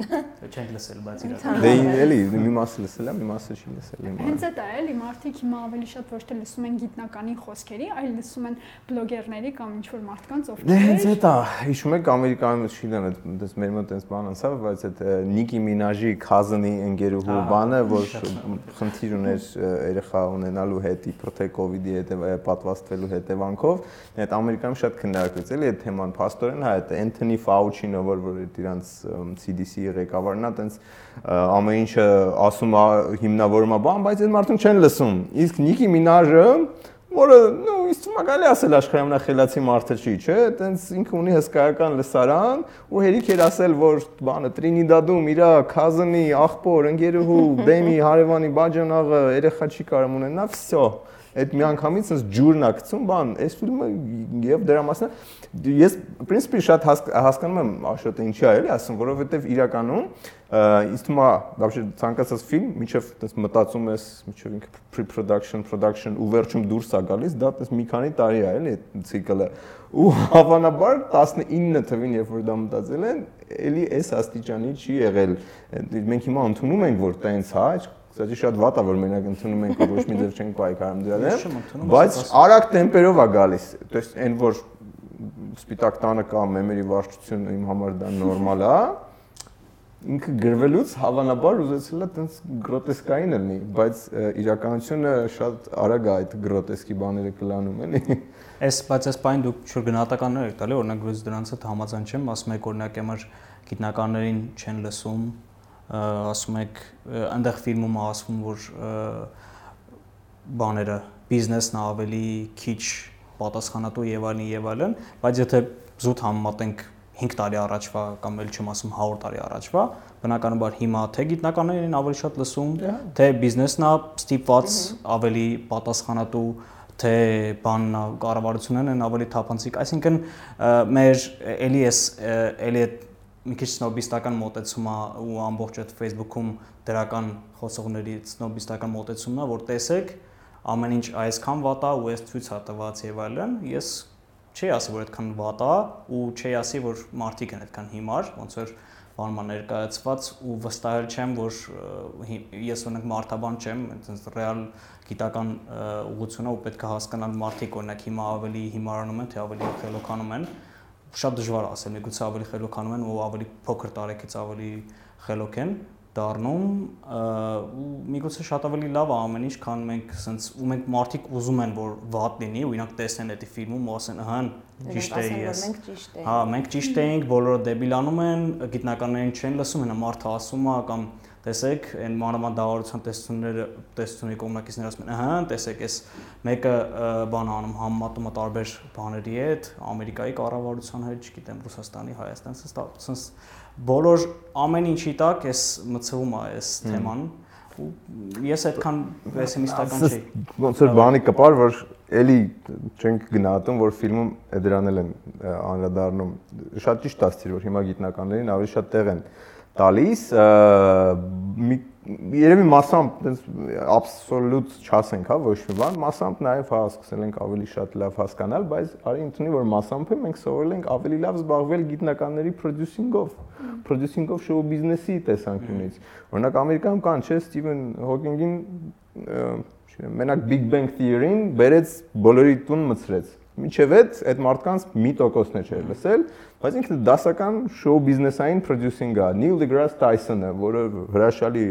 Չենք լսել, բայց իրական։ Դե էլի մի մասը լսել եմ, մի մասը չի լսել իմ։ Հենց այդ է, էլի մարդիկ հիմա ավելի շատ ոչ թե լսում են գիտնականի խոսքերի, այլ լսում են բլոգերների կամ ինչ-որ մարդկանց, Դե հենց ովքեր այդ է, հիշում եք Ամերիկայում չգիտեմ, այդպես մեր մոտ այնպես բան անցավ, բայց այդ Նիկի Մինաժի cousin-ի ընկերուհու բանը, որ խնդիր ուներ երեխա ունենալու հետ իբր թե COVID-ի հետ պատվաստվելու հետևանքով, այդ Ամերիկայում շատ քննարկվեց էլի այդ թեման, փաստորեն հա այդ Anthony Fauci-ը, որ որ իրանց CDC կոմիտեի ղեկավարն է, տենց ամեն ինչը ասում է հիմնավորում է բան, բայց այդ մարդուն չեն լսում։ Իսկ Նիկի Մինաժը որը նո ինձ թվում է գալի ասել աշխարհի ամենախելացի մարդը չի, չէ՞, տենց ինքը ունի հսկայական լսարան ու հերիք էր ասել, որ բանը Տրինիդադում իր cousin-ի, աղբոր, ընկերուհու, բեմի, հարևանի բաժանաղը երեխա չի կարող ունենա, վсё այդ միանգամից ինձ ջուրն է գցում, բան, այս ֆիլմը եւ դրա մասին ես principi շատ հասկանում եմ Աշոտը ինչի է, էլի, ասում, որովհետեւ իրականում ինձ թվում է բավական ցանկացած ֆիլմ, միջև այդպես մտածում ես, միջև ինքը pre-production, production ու վերջում դուրս է գալիս, դա այդպես մի քանի տարի է, էլի, այդ ցիկլը։ Ու հավանաբար 19 թվին, երբ որ դա մտածել են, էլի այս աստիճանի չի եղել։ Մենք հիմա ընդունում ենք, որ տենց հա, Կստացի շատ վատ է, որ մենակ ընդունում ենք ոչ մի ձև չենք պայքարում դրա դեմ, բայց արագ տեմպերով է գալիս։ Դες այն որ սպիտակ տանը կա մեմերի վարչությունը իմ համար դա նորմալ է։ Ինքը գրվելուց հավանաբար ուզեցել է տենց գրոտեսկային լինի, բայց իրականությունը շատ արագ է այդ գրոտեսկի բաները կլանում էլի։ Այս բայց այս բան դուք շուտ գնահատականներ եք տալի, օրինակ դրանց հետ համաձայն չեմ, ասում եք օրինակ եմ գիտնականներին չեն լսում, ասում եք այնտեղ ֆիլմում ասվում որ բաները բիզնեսն ավելի քիչ պատասխանատու եւ այլն եւ այլն, բայց եթե զուտ համեմատենք 5 տարի առաջվա կամ էլ չեմ ասում 100 տարի առաջվա, բնականաբար հիմա թե գիտնականներին ավելի շատ լսում, թե բիզնեսն է ստիպված ավելի պատասխանատու թե բանն կառավարությունն են ավելի թափանցիկ, այսինքն մեր էլի էս էլի այդ մի քիչ սնոբիստական մոտեցում է ու ամբողջ այդ Facebook-ում դրական խոսողների սնոբիստական մոտեցումն է, որ տեսեք ամեն ինչ այսքան վատ է ու այս ցույց է տված եւ այլն, ես չի ասի որ այդքան վատ է ու չի ասի որ մարդիկ են այդքան հիմար, ոնց որ բանმა ներկայացված ու վստահել չեմ որ ես օրինակ մարդաբան չեմ, այնպես ռեալ գիտական ուղղությունը ու պետք է հասկանալ մարդիկ օրինակ հիմա ավելի հիմարանում են թե ավելի խելոքանում են շատ դժվար ասել, միգուցե ավելի խելոքանում են ու ավելի փոքր տարեկից ավելի խելոք են դառնում ու միգուցե շատ ավելի լավ է ամեն ինչ, քան մենք սենց ու մենք մարդիկ ուզում են որ վատ լինի ու իրանք տեսնեն այդ ֆիլմում ու ասեն, ահա ճիշտ է ես։ Հա, մենք ճիշտ էինք, բոլորը դեբիլանում են, գիտնականներին չեն լսում, հենա մարդը ասում է կամ տեսեք, այն մանրամասն դավարության տեսությունները, տեսությունների կողմնակիցները ասում են, ահա, տեսեք, այս մեկը բան անում համեմատում է տարբեր բաների հետ, Ամերիկայի կառավարության հետ, չգիտեմ, Ռուսաստանի, Հայաստանի, sense բոլոր ամեն ինչի տակ էս մցվում է այս թեման ու ես այդքան պեսիմիստական չէի։ Ոնց որ բանի կպար, որ էլի չենք գնահատում, որ ֆիլմում դրանել են անդրադառնում։ Շատ ճիշտ ասցիր, որ հիմա գիտնականներին ավելի շատ տեղ են տալիս երևի massամբ այնպես աբսոլյուտ չասենք, հա, ոչ մի բան, massամբ նաև հա սկսել ենք ավելի շատ լավ հասկանալ, բայց արի ընդունի որ massամբ մենք սովորել ենք ավելի լավ զբաղվել գիտնականների producer-ով, producer-ով շոու բիզնեսի տեսանկյունից։ Օրինակ Ամերիկայում կան, չէ, Հոկինգին չգիտեմ, մենակ Big Bang Theory-ին բերեց բոլորի տուն մցրեց Միջև այդ այդ մարդկանց մի տոկոսն է չէր լսել, բայց ինքը դասական շոու բիզնեսային պրոդյուսինգ է, Neil deGrasse Tyson-ը, որը հրաշալի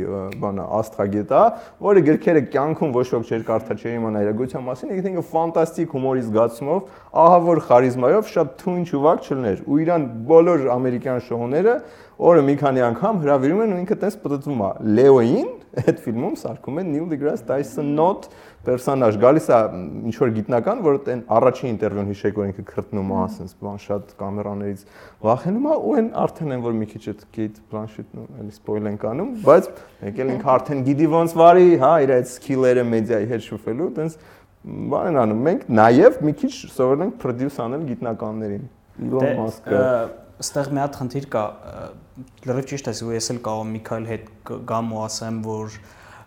բան է, աստղագետ է, որը գրքերը կյանքում ոչ ոք չէր կարդա, չէր իմանա իր գույցի մասին, ինքը ինքը ֆանտաստիկ հումորի զգացումով, ահա որ խարիզմայով շատ թույն ճուվակ չլներ, ու իրան բոլոր ամերիկյան շոուները օրը մի քանի անգամ հրավիրում են ու ինքը տես պատտվում է. Լեոին այդ ֆիլմում սարքում են Neil deGrasse Tyson not պերսոնաժ գալիս է ինչ որ գիտնական, որ այն առաջին ինտերվյուն հիշեք, որ ինքը քրտնում է, ասենց բան շատ կամերաներից վախենում է ու այն արդեն են որ մի քիչ այդ Kate Blanchett-ն էլի սպոյլ են կանում, բայց եկել ինքը արդեն գիտի ոնց վարի, հա, իր այդ սկիլերը մեդիայի հետ շփվելու, տենց բան են անում։ Մենք նաև մի քիչ սովորել ենք produce անել գիտնականներին։ Elon դե, Musk-ը Այստեղ մի հատ խնդիր կա, լրիվ ճիշտ է, ու ես էլ կարող Միքայել հետ գամ ու ասեմ, որ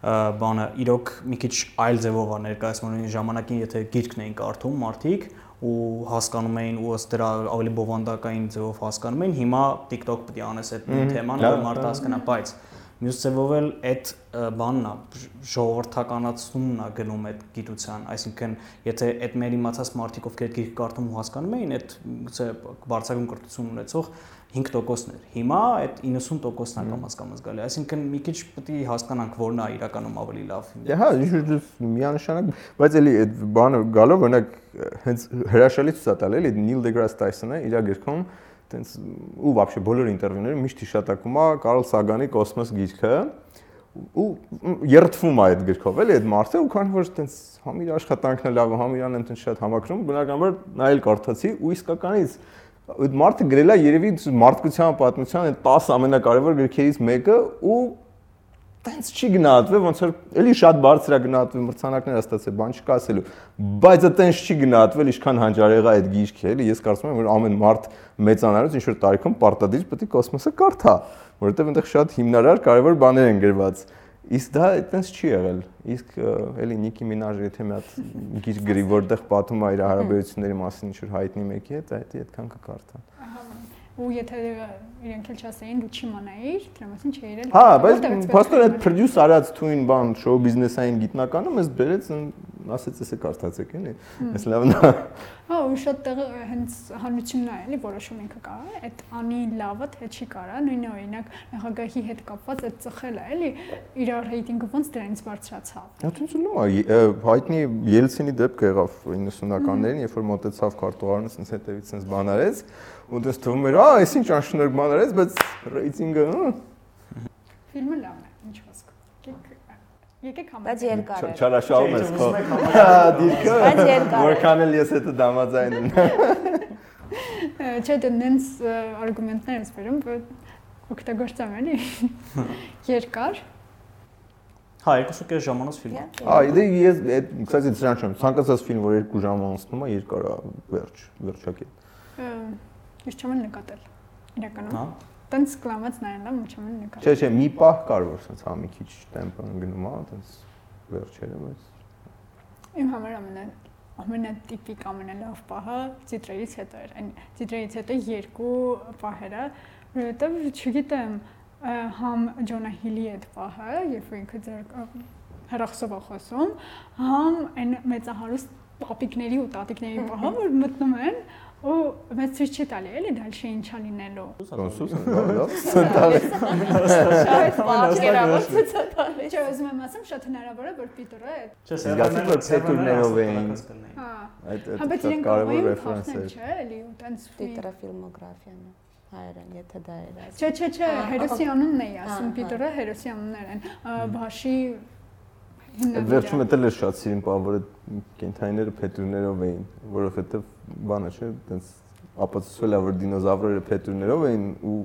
բանը իրոք մի քիչ այլ ձևով է ներկայացնում ժամանակին, եթե գիրքն էին կարդում մարդիկ ու հասկանում էին ու ըստ դրա ավելի բովանդակային ձևով հասկանում էին, հիմա TikTok պետք է անես այդ թեման, որ մարդը հասկանա, բայց մյուս ձևով էլ այդ բանն է ժողովրդականացումն է գնում այդ գիտության, այսինքն եթե այդ մեր իմացած մարդիկ ովքեր գիրք կարդում ու հասկանում էին, այդ գուցե բարձրագույն կրթություն ունեցող 5%-ն էր։ Հիմա այդ 90%-ն է կամաց կամաց գալի, այսինքն մի քիչ պետք է հասկանանք որն է իրականում ավելի լավ։ Դե հա, ինչ միանշանակ, բայց էլի այդ բանը գալով օրինակ հենց հրաշալի ցույց է տալ էլի Neil deGrasse Tyson-ը իր գրքում տենց ու вообще բոլոր ինտերվյուները միշտ հիշատակում է Կարլ Սագանի Կոսմոս գիրքը ու երթվում է այդ գրքով էլի այդ մարդը ու քան որ տենց համ իր աշխատանքն է լավ, համ իրան են տենց շատ համակրում, բնականաբար նայել կարդացի ու իսկականից այդ մարդը գրել է երևի մարդկության պատմության այդ 10 ամենակարևոր գրքերից մեկը ու տենց չի գնահատվել, ոնց որ էլի շատ բարձր է գնահատվել մրցանակներ ստացել, բան չկա ասելու, բայց դա տենց չի գնահատվել, ինչքան հանճարեղ է այդ գիրքը, էլի ես կարծում եմ, որ ամեն մարդ մեծանալուց ինչ որ տարիքում պարտադիր պետք է կոսմոսը կարդա, որովհետև այնտեղ շատ հիմնարար կարևոր բաներ են գրված։ Իսկ դա այտենց չի եղել։ Իսկ էլի Նիկի Մինաժը եթե մի հատ գիրք գրի, որտեղ պատում է իր հարաբերությունների մասին ինչ որ հայտնի մեկի հետ, այդ այդքան կկարդան ու եթե իրենք էլ չասեին դու չիմանայիր, դրա մասին չէիր էլ։ Հա, բայց փաստորեն այդ produce արած թույն բան շոու բիզնեսային գիտնականը մեզ բերեց ասեց էսե կարդացեք էլի։ Էս լավն է։ Հա, ու շատ տեղ հենց հանրությունն է, էլի որոշում ինքը կարա, այդ անի լավը թե չի կարա, նույնը օրինակ նախագահի հետ կապված այդ ծխելը, էլի իր ռեյտինգը ոնց դրանից բարձրացավ։ Հա, ցույց ունում է, հայտնի Ելցինի դեպքը եղավ 90-ականներին, երբ որ մոտեցավ քարտուղարն, ասենց հետևից sense բան արեց, ու դες թվում էր, «Ա, այս ինչ անշնորհ բան արեց, բայց ռեյտինգը» Ֆիլմը լավն է, ինչ խոսք։ Եկեք համը։ Բայց երկար է։ Չարաշահում ես քո։ Դիրքը։ Բայց երկար է։ Որքան էլ ես հետը դամաձայն եմ։ Չէ, դե նենց արգումենտներ ես վերում, որ օգտագործամ էլի։ Երկար։ Հա, 2.5 ժամանոց ֆիլմ է։ Ա, դե ես այդ, կստացի դրան չեմ։ Ցանկացած ֆիլմ, որ 2 ժամ անցնում է, երկար է, վերջ, վերջակետ։ Ես չեմ նկատել։ Իրականում։ Հա։ Տենց կլամած նայել եմ, չեմ նկատել։ Չէ, չէ, մի պահ կար, որ սենց հա մի քիչ տեմպը գնում է, տենց վերջերը, բայց Իմ համար ամենա ամենատիպիկ ամենալավ պահը ծիտրերից հետո էր։ Այն ծիտրերից հետո երկու պահերը, որովհետև չգիտեմ, համ Ջոնա Հիլի այդ պահը, երբ որ ինքը ձեր հերախսով է խոսում, համ այն մեծահարուստ պապիկների ու տատիկների պահը, որ մտնում են ու ցույց չի տալի, էլի դալշի ինչա լինելու։ կոնսուս լավ, սնտալի։ Շատ պատկերավոր ցուցատալի։ Չէ, ուզում եմ ասեմ, շատ հնարավոր է, որ Պիտերը է։ Չէ, Զգացի, որ փետուրներով էին։ Հա։ Այդ Հա, այդ կարևոր ռեֆերենս են է։ չէ, էլի ու տենց Տիտրը ֆիլմոգրաֆիան է հայերեն, եթե դա էր ասում։ Չէ, չէ, չէ, հերոսի անունն էի ասում, Պիտերը հերոսի անուններ են։ Բաշի Այդ վերջում էլ էր շատ սիրուն բան, որ այդ կենթանիները փետուրներով էին, որովհետև բանը չէ, տենց ապացուցվել է որ դինոզավրերը փետուրներով էին ու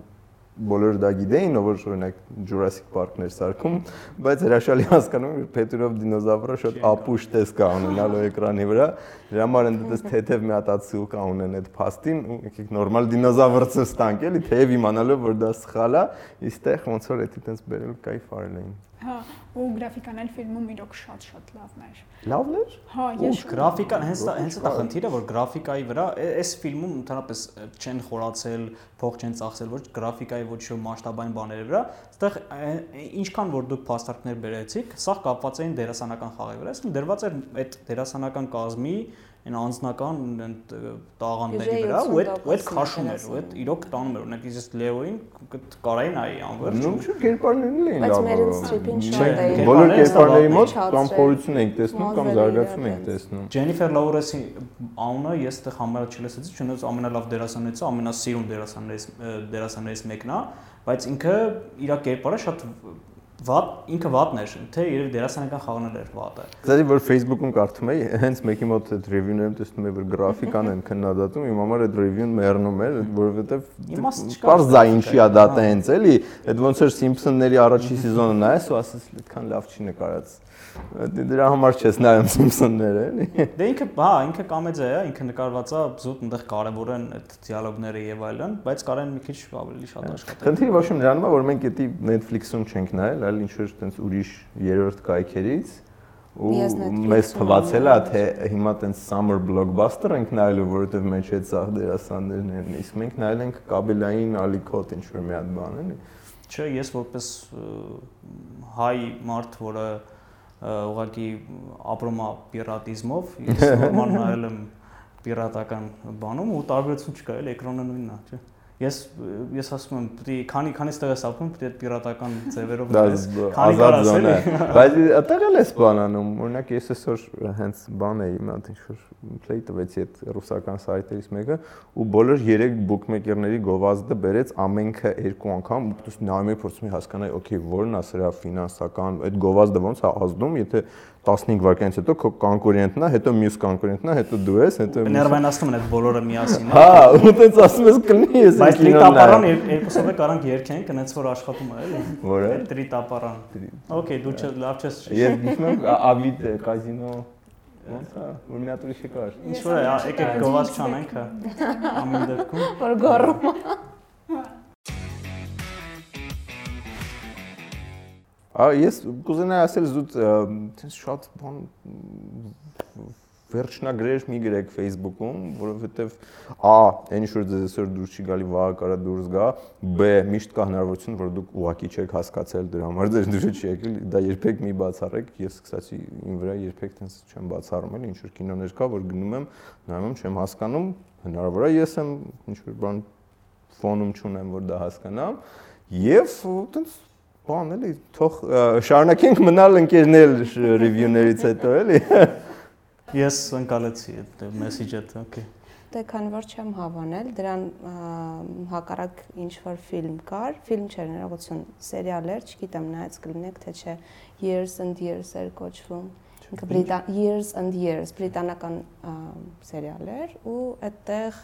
բոլորը դա գիտեին, ով որ օրինակ Jurassic Park-ներ սարքում, բայց հրաշալի հասկանում եմ, որ Պետրով դինոզավրը շատ ապուշ տեսք կա ունենալու էկրանի վրա։ Դրա համար ընդդես թեթև մի հատ ացու կա ունեն այդ փաստին, ու եկեք նորմալ դինոզավրը ստանք էլի, թեև իմանալով որ դա սխալ է, իստեղ ոնց որ դա տենց բերել կայֆ արել էին։ Հա, ու գրաֆիկան էլ ֆիլմում իրոք շատ-շատ լավն էր։ Լավն էր։ Հա, Ու ես գրաֆիկան հենց հենց դա խնդիրը որ գրաֆիկայի վրա այս ֆիլմում ընդհանրապես չեն խորացել, փող չեն ծախսել ոչ գրաֆիկայի ոչ մասշտաբային բաների վրա, այստեղ ինչքան որ դուք փաստարկներ բերեցիք, սա կապված էին դերասանական խաղի վրա, այսինքն դրված էր այդ դերասանական կազմի այն անձնական տաղանդների վրա ու այդ ու այդ քաշում էր ու այդ իրոք տանում էր օրինակ ես Լեոին կարայի նայի անվերջ Նույն չէ, կերպարներն էին Բայց լավ։ Meryl Streep-ին շատ Չէ, է։ Բոլոր կերպարների մոտ շատ կամ խորություն ենք տեսնում կամ զարգացում ենք տեսնում։ Ջենիֆեր Լաուրեսի անունը ես այդտեղ համարը չլսեցի, չնայած ամենալավ դերասաններից է, ամենասիրուն դերասաններից դերասաններից մեկն է, բայց ինքը իր կերպարը շատ վատ ինքը վատն էր, թե երևի դերասանական խաղանել էր վատը։ Դե որ Facebook-ում կարդում էի, հենց մեկի մոտ այդ տեսնում եմ, որ գրաֆիկան են քննադատում, իմ համար այդ review-ն մեռնում էր, որովհետև Պարզ դա ինչի է դա տենց էլի, այդ ոնց էր Simpson-ների առաջի սեզոնը նայես ու ասես այդքան լավ չի նկարած։ Դե Դրա համար չես նայում Simpson-ները էլի։ Դե ինքը, հա, ինքը կոմեդիա է, ինքը նկարված է զուտ այնտեղ կարևոր են այդ դիալոգները եւ այլն, բայց կարեն մի քիչ ավելի շատ աշխատել։ Խնդիրը ոչ մի նրանում է, որ մենք դա Netflix-ում չենք նայել, այլ ինչ որ տենց ուրիշ երրորդ կայքերից ու մեզ թվացել է թե հիմա տենց summer blockbuster ենք նայելու, որովհետև մեջ այդ սաղ դերասաններն են, իսկ մենք նայել ենք կաբելային ալիքոտ ինչ որ մի հատ բան էլի։ Չէ, ես որպես հայ մարդ, որը ուղղակի ապրում է պիրատիզմով, ես նորմալ նայել եմ պիրատական բանում ու տարբերություն չկա, էլ էկրանը նույնն է, չէ։ Ես ես ասում եմ, է քանի քանի ստեղ ես ապրում, է այդ պիրատական ձևերով նայես, քանի կարաս էլի։ է։ Բայց այդտեղ էլ էս բան անում։ Օրինակ ես այսօր հենց բան էի, մի հատ ինչ որ play տվեցի այդ ռուսական սայթերից մեկը ու բոլոր 3 bookmaker-ների գովազդը բերեց ամենքը երկու անգամ ու դու նայում ես փորձում ես հասկանալ, օքեյ, որն է սրա ֆինանսական այդ գովազդը ոնց է ազդում, եթե 15 վայրկյանից հետո քո կոնկուրենտն է, հետո մյուս կոնկուրենտն է, հետո դու ես, հետո Ներվայնացնում են այդ բոլորը միասին։ Հա, ու տենց ասում ես կլինի ես Բայց տրիտապարան երկուսով է կարանք երկենք, այնց որ աշխատում է, էլի։ Որը։ Տրիտապարան։ Okay, դու չէ լավ չես։ Ես գիշնում եմ ավիտ կազինո ոնց է, որ մի հատ ուրիշ կար։ Ինչ որ է, եկեք գովազ չանենք, հա։ Ամեն դեպքում Որ գոռում։ Ա ես կուզենայի ասել զուտ շատ բան վերջնագրեր մի գրեք Facebook-ում, որովհետև A, այն ինչ որ ձեզ այսօր դուրս չի գալի, վաղ կարա դուրս գա, B, միշտ կա հնարավորություն, որ դուք ուղակի չեք հասկացել դրա համար, ձեր դուրս չի եկել, դա երբեք մի բացառեք, ես կստացի իմ վրա երբեք տենց չեմ բացառում, էլ ինչ որ կինոներ կա, որ գնում եմ, նայում եմ, չեմ հասկանում, հնարավոր է ես եմ ինչ որ բան ֆոնում չունեմ, որ դա հասկանամ, եւ տենց բան էլի, թող շարունակենք մնալ ընկերներ ռիվյուներից հետո էլի։ ես ընկալեցի այդ մեսեջը, okay։ Դե քանի որ չեմ հավանել, դրան հակառակ ինչ որ ֆիլմ կար, ֆիլմ չէր ներողություն, սերիալ էր, չգիտեմ նայած կլինեք թե չէ, Years and Years էր կոչվում։ Ինքը բրիտան Years and Years բրիտանական սերիալ էր ու այդտեղ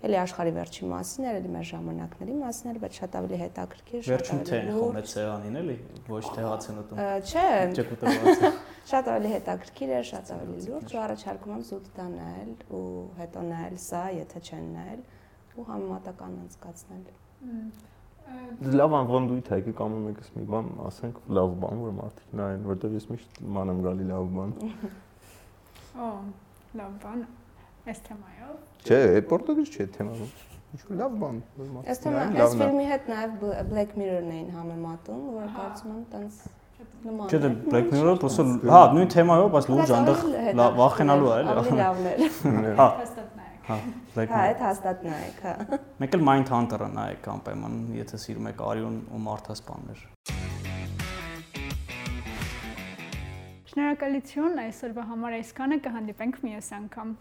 էլի աշխարհի վերջի մասին էր, էլի մեր ժամանակների մասին էր, բայց շատ ավելի հետաքրքիր, շատ Վերջում թե ավելի լուրջ։ է ցեղանին էլի, ոչ թե հացենոտում։ Չէ, Ճկուտված։ շատ ավելի հետաքրքիր էր, շատ ավելի լուրջ ու առաջարկում եմ զուտ դա նայել ու հետո նայել սա, եթե չեն նայել ու համեմատական անցկացնել։ Լավ անվանդույթ է, եկեք ամեն մեկս մի բան ասենք, լավ բան, որ մարդիկ նայեն, որտեվ ես միշտ ման եմ գալի լավ բան։ Օ, լավ բան։ Այս թեմայով։ Չէ, այդ պորտուգիզ չէ թեման։ Ինչ որ լավ բան, որ մարդիկ Այս թեմա, այս ֆիլմի հետ նաև Bl- Black Mirror-ն էին համեմատում, որ կարծում եմ տենց Չէ, դե Black Mirror-ը պրոստո հա, նույն թեմայով, բայց լուրջ այնտեղ վախենալու է, էլի։ հա։ Լավն է։ Հա։ Հա, հա Black Mirror։ Հա, այդ հաստատ նայեք, հա։ Մեկ էլ Mind Hunter-ը նայեք անպայման, եթե սիրում եք Արիոն ու Մարտասպաններ։ Շնորհակալություն այսօրվա համար այսքանը կհանդիպենք մյուս անգամ։